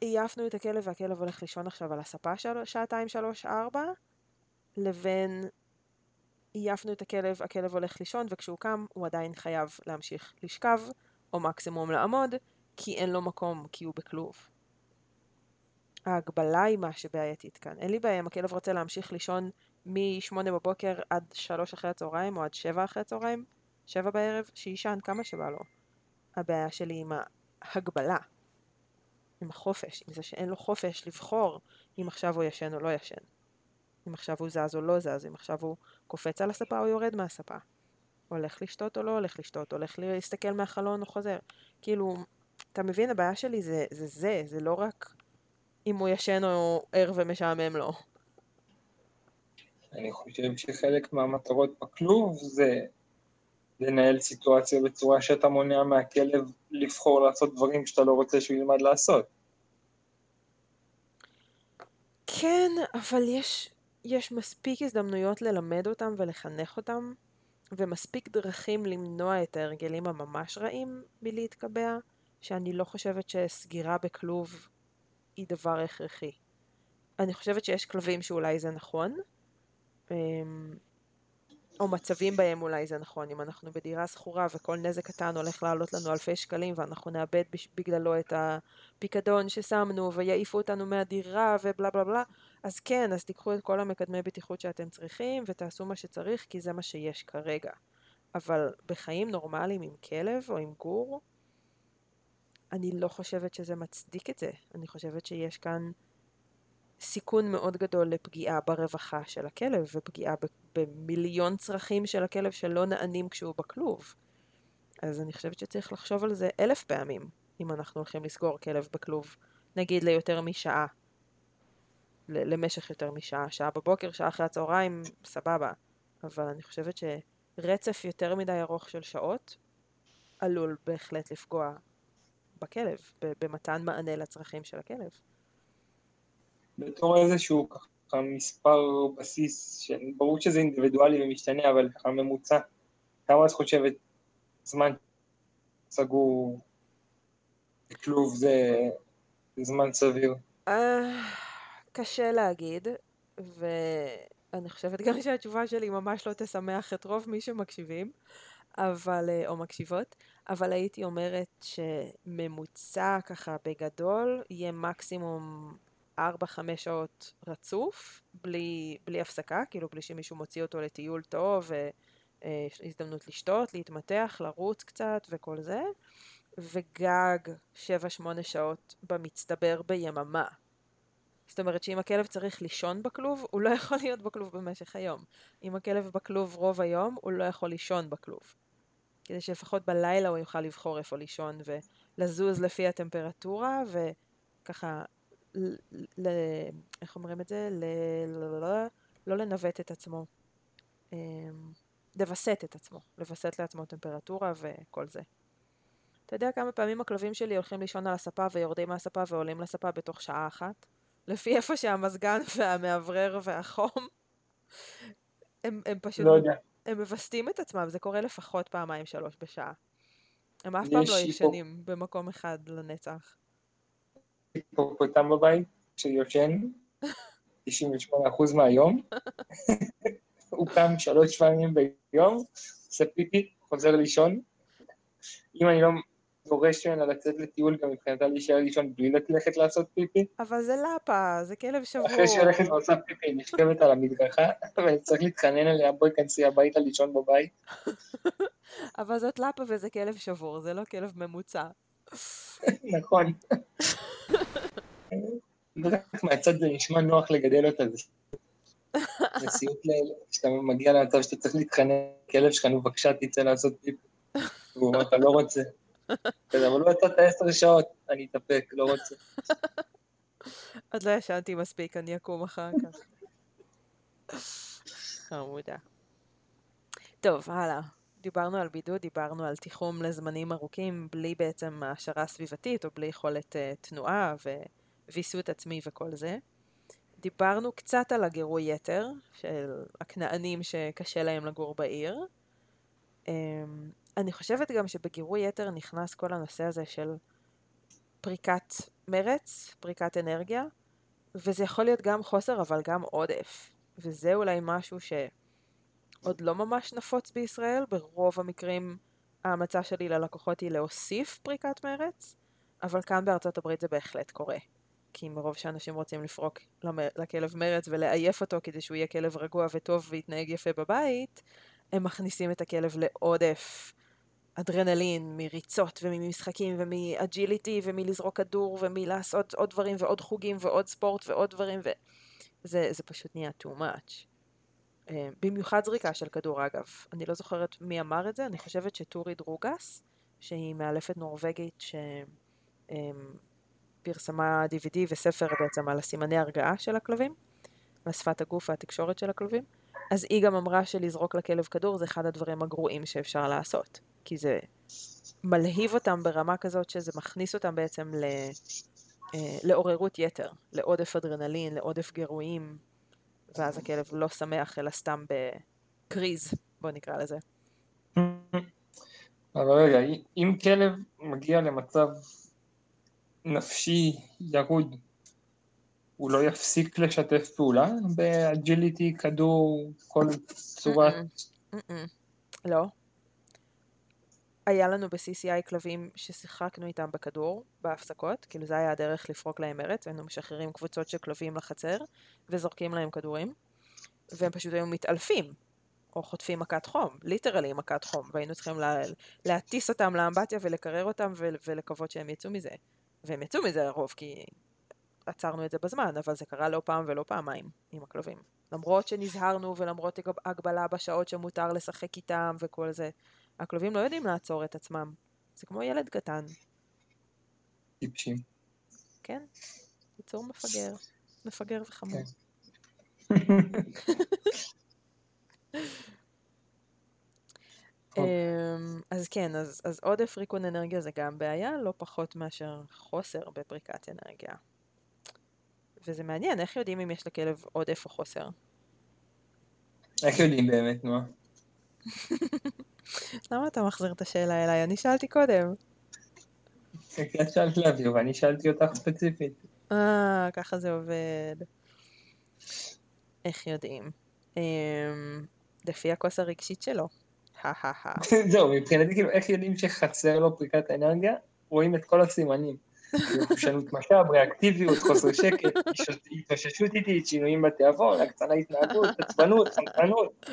עייפנו את הכלב והכלב הולך לישון עכשיו על הספה של... שעתיים, שלוש, ארבע, לבין עייפנו את הכלב, הכלב הולך לישון וכשהוא קם הוא עדיין חייב להמשיך לשכב, או מקסימום לעמוד, כי אין לו מקום, כי הוא בכלוב. ההגבלה היא מה שבעייתית כאן. אין לי בעיה אם הכלב רוצה להמשיך לישון מ-8 בבוקר עד 3 אחרי הצהריים או עד 7 אחרי הצהריים, 7 בערב, שיישן כמה שבא לו. הבעיה שלי עם ההגבלה, עם החופש, עם זה שאין לו חופש לבחור אם עכשיו הוא ישן או לא ישן. אם עכשיו הוא זז או לא זז, אם עכשיו הוא קופץ על הספה או יורד מהספה. הולך לשתות או לא הולך לשתות, הולך להסתכל מהחלון או חוזר. כאילו, אתה מבין, הבעיה שלי זה זה, זה, זה לא רק אם הוא ישן או ער ומשעמם לו. אני חושב שחלק מהמטרות בכלוב זה לנהל סיטואציה בצורה שאתה מונע מהכלב לבחור לעשות דברים שאתה לא רוצה שהוא ילמד לעשות. כן, אבל יש, יש מספיק הזדמנויות ללמד אותם ולחנך אותם, ומספיק דרכים למנוע את ההרגלים הממש רעים מלהתקבע, שאני לא חושבת שסגירה בכלוב היא דבר הכרחי. אני חושבת שיש כלבים שאולי זה נכון, אמ, או מצבים בהם אולי זה נכון, אם אנחנו בדירה שכורה וכל נזק קטן הולך לעלות לנו אלפי שקלים ואנחנו נאבד בגללו את הפיקדון ששמנו ויעיפו אותנו מהדירה ובלה בלה בלה, אז כן, אז תיקחו את כל המקדמי בטיחות שאתם צריכים ותעשו מה שצריך כי זה מה שיש כרגע. אבל בחיים נורמליים עם כלב או עם גור, אני לא חושבת שזה מצדיק את זה. אני חושבת שיש כאן סיכון מאוד גדול לפגיעה ברווחה של הכלב ופגיעה במיליון צרכים של הכלב שלא נענים כשהוא בכלוב. אז אני חושבת שצריך לחשוב על זה אלף פעמים אם אנחנו הולכים לסגור כלב בכלוב, נגיד ליותר משעה. למשך יותר משעה, שעה בבוקר, שעה אחרי הצהריים, סבבה. אבל אני חושבת שרצף יותר מדי ארוך של שעות עלול בהחלט לפגוע בכלב, במתן מענה לצרכים של הכלב. בתור איזשהו ככה מספר בסיס, ברור שזה אינדיבידואלי ומשתנה, אבל ככה ממוצע, כמה את חושבת זמן סגור בכלוב זה, זה זמן סביר? Uh, קשה להגיד, ואני חושבת גם שהתשובה שלי ממש לא תשמח את רוב מי שמקשיבים, אבל, אה, או מקשיבות, אבל הייתי אומרת שממוצע ככה בגדול יהיה מקסימום 4-5 שעות רצוף, בלי, בלי הפסקה, כאילו בלי שמישהו מוציא אותו לטיול טוב, והזדמנות לשתות, להתמתח, לרוץ קצת וכל זה, וגג 7-8 שעות במצטבר ביממה. זאת אומרת שאם הכלב צריך לישון בכלוב, הוא לא יכול להיות בכלוב במשך היום. אם הכלב בכלוב רוב היום, הוא לא יכול לישון בכלוב. כדי שלפחות בלילה הוא יוכל לבחור איפה לישון ולזוז לפי הטמפרטורה, וככה ל... איך אומרים את זה? ל... לא, לא לנווט את עצמו. אמ, לווסת את עצמו. לווסת לעצמו טמפרטורה וכל זה. אתה יודע כמה פעמים הכלבים שלי הולכים לישון על הספה ויורדים מהספה ועולים לספה בתוך שעה אחת? לפי איפה שהמזגן *laughs* והמאוורר והחום. הם, הם פשוט... לא יודע. הם מווסתים את עצמם, זה קורה לפחות פעמיים שלוש בשעה. הם אף פעם לא ישנים במקום אחד לנצח. היפופוטם בבית שיושן 98% מהיום, הוא קם שלוש פעמים ביום, עושה פיפי, חוזר לישון. אם אני לא דורש ממנה לצאת לטיול, גם מבחינתה להישאר לישון בלי ללכת לעשות פיפי. אבל זה לאפה, זה כלב שבור. אחרי שהיא הולכת ועושה פיפי, היא נשכבת על המדרכה, ואני *laughs* צריך להתחנן עליה, בואי כנסי הביתה לישון בבית. *laughs* אבל זאת לאפה וזה כלב שבור, זה לא כלב ממוצע. *laughs* נכון. מהצד זה נשמע נוח לגדל אותה. זה סיוט כשאתה מגיע למצב שאתה צריך להתחנן, כלב שלך, נו בבקשה תצא לעשות פיפי. והוא אומר, אתה לא רוצה. אבל לא יצאת עשר שעות, אני אתאפק, לא רוצה. *laughs* עוד לא ישנתי מספיק, אני אקום אחר כך. חמודה. טוב, הלאה. דיברנו על בידוד, דיברנו על תיחום לזמנים ארוכים בלי בעצם העשרה סביבתית או בלי יכולת uh, תנועה וויסות עצמי וכל זה. דיברנו קצת על הגירוי יתר של הכנענים שקשה להם לגור בעיר. Um, אני חושבת גם שבגירוי יתר נכנס כל הנושא הזה של פריקת מרץ, פריקת אנרגיה, וזה יכול להיות גם חוסר אבל גם עודף. וזה אולי משהו שעוד לא ממש נפוץ בישראל, ברוב המקרים ההמלצה שלי ללקוחות היא להוסיף פריקת מרץ, אבל כאן בארצות הברית זה בהחלט קורה. כי מרוב שאנשים רוצים לפרוק לכלב מרץ ולעייף אותו כדי שהוא יהיה כלב רגוע וטוב ויתנהג יפה בבית, הם מכניסים את הכלב לעודף אדרנלין מריצות וממשחקים ומ agility ומלזרוק כדור ומלעשות עוד דברים ועוד חוגים ועוד ספורט ועוד דברים וזה פשוט נהיה too much. אה, במיוחד זריקה של כדור אגב. אני לא זוכרת מי אמר את זה, אני חושבת שטורי דרוגס, שהיא מאלפת נורבגית שפרסמה DVD וספר בעצם על הסימני הרגעה של הכלבים, על שפת הגוף והתקשורת של הכלבים. אז היא גם אמרה שלזרוק לכלב כדור זה אחד הדברים הגרועים שאפשר לעשות. כי זה מלהיב אותם ברמה כזאת שזה מכניס אותם בעצם ל... אה, לעוררות יתר, לעודף אדרנלין, לעודף גירויים, ואז הכלב לא שמח אלא סתם בקריז, בוא נקרא לזה. אבל רגע, אם כלב מגיע למצב נפשי ירוד, הוא לא יפסיק לשתף פעולה ב agility, כדור, כל צורת... לא. היה לנו ב-CCI כלבים ששיחקנו איתם בכדור בהפסקות, כאילו זה היה הדרך לפרוק להם מרץ, היינו משחררים קבוצות של כלבים לחצר וזורקים להם כדורים, והם פשוט היו מתעלפים, או חוטפים מכת חום, ליטרלי מכת חום, והיינו צריכים לה, להטיס אותם לאמבטיה ולקרר אותם ולקוות שהם יצאו מזה. והם יצאו מזה לרוב, כי עצרנו את זה בזמן, אבל זה קרה לא פעם ולא פעמיים עם הכלבים. למרות שנזהרנו ולמרות הגבלה בשעות שמותר לשחק איתם וכל זה, הכלבים לא יודעים לעצור את עצמם. זה כמו ילד קטן. טיפשים. כן, יצור מפגר. מפגר וחמור. כן. אמ, אז כן, אז, אז עודף ריקון אנרגיה זה גם בעיה, לא פחות מאשר חוסר בפריקת אנרגיה. וזה מעניין, איך יודעים אם יש לכלב עודף או חוסר? איך יודעים באמת, נועה? *laughs* למה אתה מחזיר את השאלה אליי? אני שאלתי קודם. כי את שאלת להעביר ואני שאלתי אותך ספציפית. אה, ככה זה עובד. איך יודעים? אמ, לפי הכוס הרגשית שלו. *laughs* זהו, מבחינתי כאילו איך יודעים שחסר לו פריקת האנרגיה? רואים את כל הסימנים. כאילו, חושנות משאב, ריאקטיביות, חוסר שקט, התאוששות איטית, שינויים בתיאבון, הקצנה התנהגות, עצבנות, חנקנות.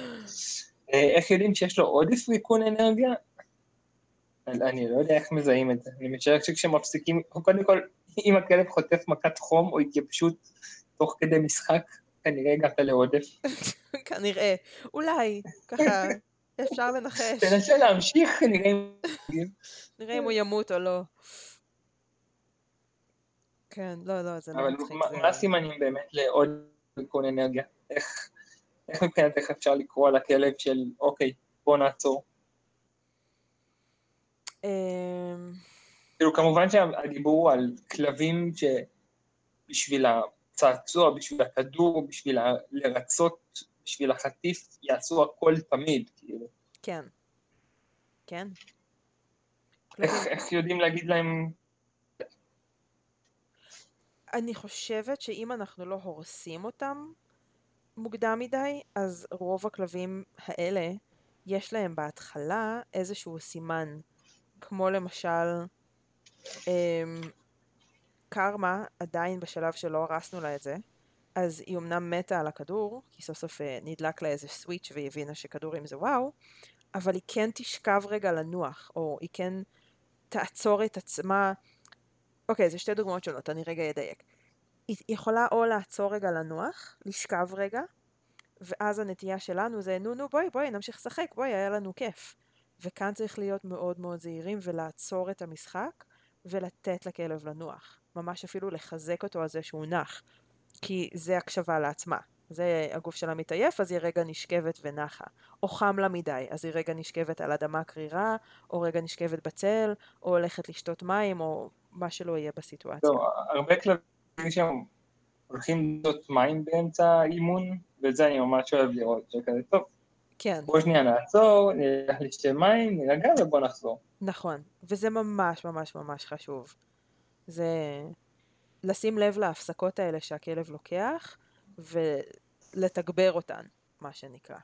אה, איך יודעים שיש לו עודף ריקון אנרגיה? אני לא יודע איך מזהים את זה. אני משער שכשמפסיקים, קודם כל, אם הכלב חוטף מכת חום או התייבשות תוך כדי משחק, כנראה הגעת לעודף. *laughs* כנראה. אולי, ככה, אפשר לנחש. תנסה להמשיך, נראה אם... נראה אם הוא ימות או לא. כן, לא, לא, זה לא אבל מצחיק. זה- מה הסימנים באמת לעוד ריקון אנרגיה? איך איך מבחינתך אפשר לקרוא לכלב של, אוקיי, בוא נעצור? אמ, כאילו, כמובן שהדיבור הוא על כלבים שבשביל הצעצוע, בשביל הכדור, בשביל לרצות, בשביל החטיף, יעשו הכל תמיד, כאילו. כן. כן. איך, איך יודעים להגיד להם, אני חושבת שאם אנחנו לא הורסים אותם מוקדם מדי, אז רוב הכלבים האלה, יש להם בהתחלה איזשהו סימן, כמו למשל, אמ, קרמה עדיין בשלב שלא הרסנו לה את זה, אז היא אמנם מתה על הכדור, כי סוף סוף אה, נדלק לה איזה סוויץ' והיא הבינה שכדורים זה וואו, אבל היא כן תשכב רגע לנוח, או היא כן תעצור את עצמה. אוקיי, זה שתי דוגמאות שונות, אני רגע אדייק. היא יכולה או לעצור רגע לנוח, לשכב רגע, ואז הנטייה שלנו זה נו נו בואי בואי נמשיך לשחק, בואי היה לנו כיף. וכאן צריך להיות מאוד מאוד זהירים ולעצור את המשחק ולתת לכלב לנוח. ממש אפילו לחזק אותו על זה שהוא נח. כי זה הקשבה לעצמה. זה הגוף שלה מתעייף, אז היא רגע נשכבת ונחה. או חם לה מדי, אז היא רגע נשכבת על אדמה קרירה, או רגע נשכבת בצל, או הולכת לשתות מים, או מה שלא יהיה בסיטואציה. לא, הרבה כלבים שם הולכים לשתות מים באמצע האימון, ואת זה אני ממש אוהב לראות, שכזה, טוב, כן, בוא שנייה נעצור, נלך לשתי מים, נירגע ובוא נחזור. נכון. וזה ממש ממש ממש חשוב. זה לשים לב להפסקות האלה שהכלב לוקח, ולתגבר אותן, מה שנקרא.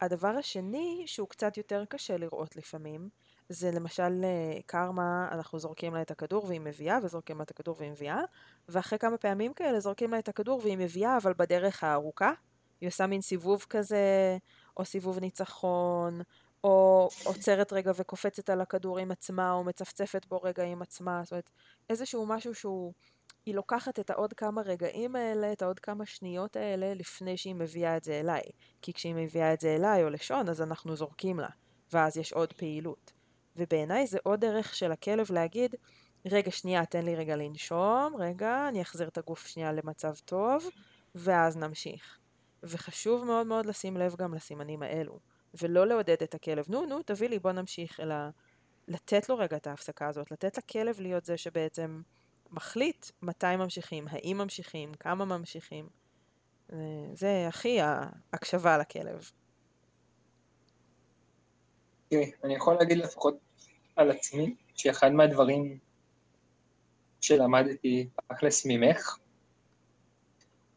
הדבר השני, שהוא קצת יותר קשה לראות לפעמים, זה למשל אה, קרמה, אנחנו זורקים לה את הכדור והיא מביאה, וזורקים לה את הכדור והיא מביאה, ואחרי כמה פעמים כאלה זורקים לה את הכדור והיא מביאה, אבל בדרך הארוכה. היא עושה מין סיבוב כזה, או סיבוב ניצחון, או עוצרת רגע וקופצת על הכדור עם עצמה, או מצפצפת בו רגע עם עצמה, זאת אומרת, איזשהו משהו שהוא, היא לוקחת את העוד כמה רגעים האלה, את העוד כמה שניות האלה, לפני שהיא מביאה את זה אליי. כי כשהיא מביאה את זה אליי או לשון, אז אנחנו זורקים לה, ואז יש עוד פעילות. ובעיניי זה עוד דרך של הכלב להגיד, רגע, שנייה, תן לי רגע לנשום, רגע, אני אחזיר את הגוף שנייה למצב טוב, ואז נמשיך. וחשוב מאוד מאוד לשים לב גם לסימנים האלו, ולא לעודד את הכלב, נו, נו, תביא לי, בוא נמשיך, אלא לתת לו רגע את ההפסקה הזאת, לתת לכלב להיות זה שבעצם מחליט מתי ממשיכים, האם ממשיכים, כמה ממשיכים. זה- זה הכי ההקשבה לכלב. תראי, אני יכול להגיד לפחות על עצמי, שאחד מהדברים שלמדתי תכלס ממך,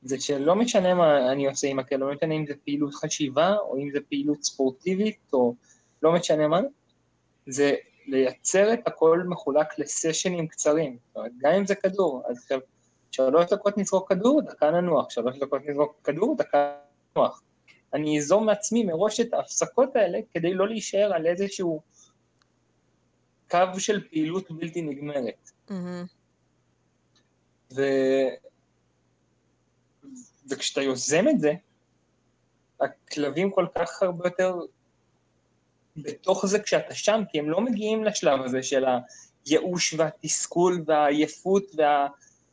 זה שלא משנה מה אני עושה עם הכלב, לא משנה אם זה פעילות חשיבה, או אם זה פעילות ספורטיבית, או לא משנה מה, זה לייצר את הכל מחולק לסשנים קצרים. זאת אומרת, גם אם זה כדור, אז עכשיו, שלוש דקות נזרוק כדור, דקה ננוח, שלוש דקות נזרוק כדור, דקה ננוח. אני אזום מעצמי מראש את ההפסקות האלה, כדי לא להישאר על איזשהו קו של פעילות בלתי נגמרת. מהמם. ו... וכשאתה יוזם את זה, הכלבים כל כך הרבה יותר בתוך זה כשאתה שם, כי הם לא מגיעים לשלב הזה של הייאוש והתסכול והעייפות וה...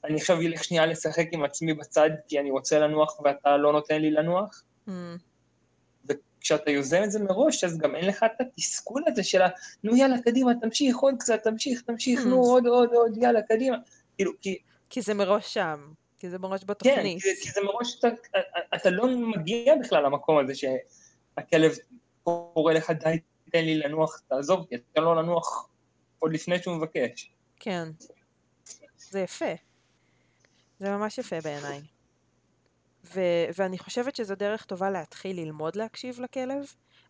אני עכשיו אלך שנייה לשחק עם עצמי בצד כי אני רוצה לנוח ואתה לא נותן לי לנוח. מהמם. וכשאתה יוזם את זה מראש, אז גם אין לך את התסכול הזה של ה... נו יאללה, קדימה, תמשיך עוד קצת, תמשיך, תמשיך, נו עוד, עוד, עוד, יאללה, קדימה. כאילו, כי כי זה מראש שם, כי זה מראש כן, בתוכנית. כי, כי זה מראש, אתה, אתה לא מגיע בכלל למקום הזה שהכלב קורא לך, די, תן לי לנוח, תעזוב אותי, תן לו לנוח עוד לפני שהוא מבקש. כן. זה יפה. זה ממש יפה בעיניי. ו- ואני חושבת שזו דרך טובה להתחיל ללמוד להקשיב לכלב,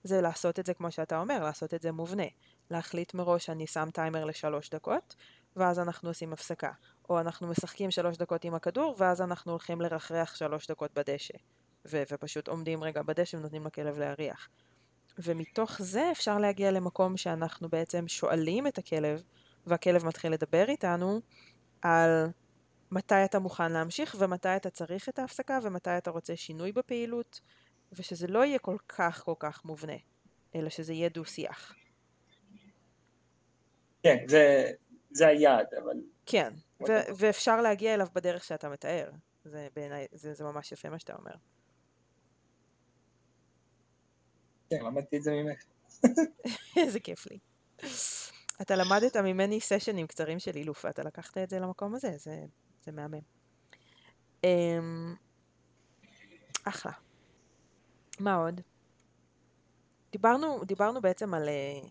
זה לעשות את זה כמו שאתה אומר, לעשות את זה מובנה. להחליט מראש שאני שם טיימר לשלוש דקות, ואז אנחנו עושים הפסקה. או אנחנו משחקים שלוש דקות עם הכדור, ואז אנחנו הולכים לרחרח שלוש דקות בדשא. ו- ופשוט עומדים רגע בדשא ונותנים לכלב להריח. ומתוך זה אפשר להגיע למקום שאנחנו בעצם שואלים את הכלב, והכלב מתחיל לדבר איתנו על מתי אתה מוכן להמשיך ומתי אתה צריך את ההפסקה ומתי אתה רוצה שינוי בפעילות, ושזה לא יהיה כל כך כל כך מובנה, אלא שזה יהיה דו-שיח. כן, זה, זה היעד, אבל כן, ו- ואפשר להגיע אליו בדרך שאתה מתאר. זה בעיניי, זה, זה ממש יפה מה שאתה אומר. כן, למדתי את זה ממך. *laughs* איזה כיף לי. אתה למדת ממני סשנים קצרים של אילוף, ואתה לקחת את זה למקום הזה, זה, זה מהמם. אמ, אחלה. מה עוד? דיברנו, דיברנו בעצם על, אה,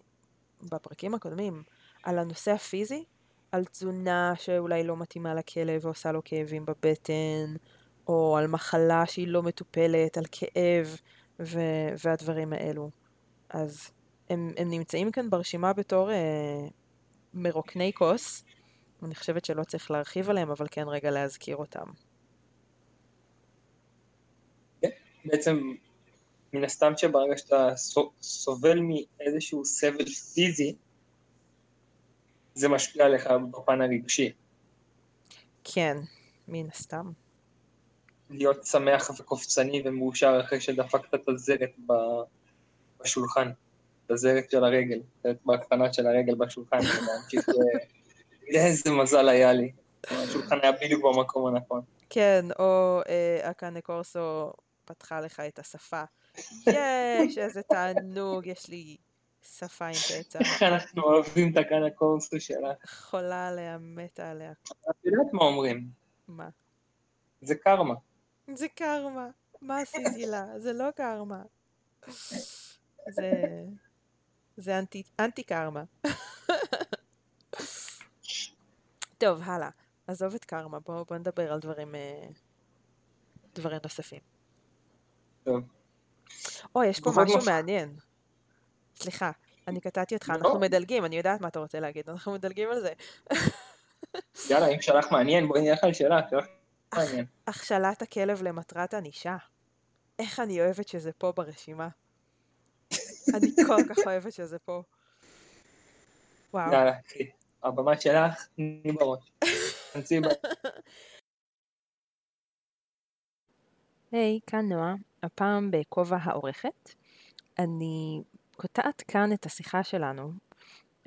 בפרקים הקודמים, על הנושא הפיזי, על תזונה שאולי לא מתאימה לכלב ועושה לו כאבים בבטן, או על מחלה שהיא לא מטופלת, על כאב ו- והדברים האלו. אז הם, הם נמצאים כאן ברשימה בתור אה, מרוקני כוס. אני חושבת שלא צריך להרחיב עליהם, אבל כן רגע להזכיר אותם. בעצם, מן הסתם שברגע שאתה סו- סובל מאיזשהו סבל פיזי, זה משפיע עליך בפן הרגשי. כן, מן הסתם. להיות שמח וקופצני ומאושר אחרי שדפקת את הזרת בשולחן, את הזרת של הרגל, את בקטנה של הרגל בשולחן, ולהמשיך איזה מזל היה לי. השולחן היה בדיוק במקום הנכון. כן, או אה, אקנה קורסו פתחה לך את השפה. יש, איזה תענוג, יש לי שפה עם פצע. איך אנחנו אוהבים את הגן הקורסו שלה. חולה עליה, מתה עליה. את יודעת מה אומרים? מה? זה קרמה. זה קרמה. מה עשיתי לה? זה לא קרמה. זה... זה אנטי, אנטי קרמה. טוב, הלאה. עזוב את קרמה, בואו בוא נדבר על דברים, אה, דברים נוספים. טוב. אוי, יש פה משהו מפ- מעניין. סליחה, אני קטעתי אותך, לא. אנחנו מדלגים, אני יודעת מה אתה רוצה להגיד, אנחנו מדלגים על זה. *laughs* יאללה, אם שלח מעניין, בואי נלך על שאלה, שלח מעניין. הכשלת הכלב למטרת ענישה. איך אני אוהבת שזה פה ברשימה. אני כל כך אוהבת שזה פה. וואו. יאללה. הבמה שלך, תני בראש. תמציא ב... היי, כאן נועה, הפעם בכובע העורכת. אני קוטעת כאן את השיחה שלנו,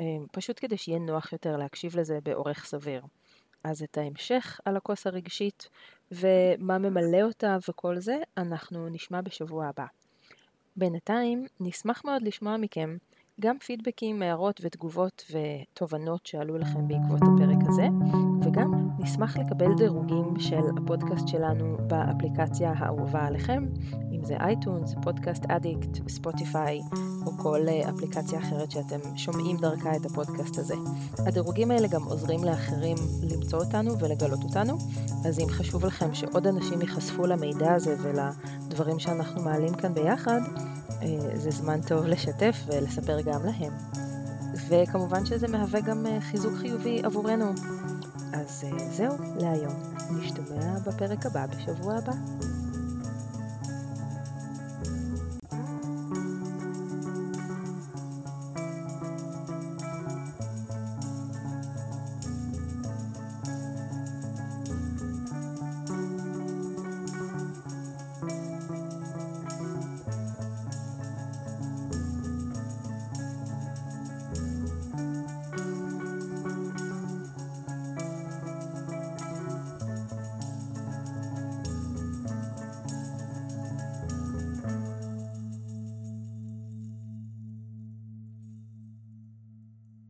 אה, פשוט כדי שיהיה נוח יותר להקשיב לזה באורך סביר. אז את ההמשך על הכוס הרגשית ומה ממלא אותה וכל זה, אנחנו נשמע בשבוע הבא. בינתיים, נשמח מאוד לשמוע מכם גם פידבקים, הערות ותגובות ותובנות שעלו לכם בעקבות הפרק הזה, וגם נשמח לקבל דירוגים של הפודקאסט שלנו באפליקציה האהובה עליכם, אם זה אייטונס, פודקאסט אדיקט, ספוטיפיי או כל אה, אפליקציה אחרת שאתם שומעים דרכה את הפודקאסט הזה. הדירוגים האלה גם עוזרים לאחרים למצוא אותנו ולגלות אותנו, אז אם חשוב לכם שעוד אנשים ייחשפו למידע הזה ולדברים שאנחנו מעלים כאן ביחד, זה זמן טוב לשתף ולספר גם להם. וכמובן שזה מהווה גם אה, חיזוק חיובי עבורנו. אז זהו להיום, נשתמע בפרק הבא בשבוע הבא.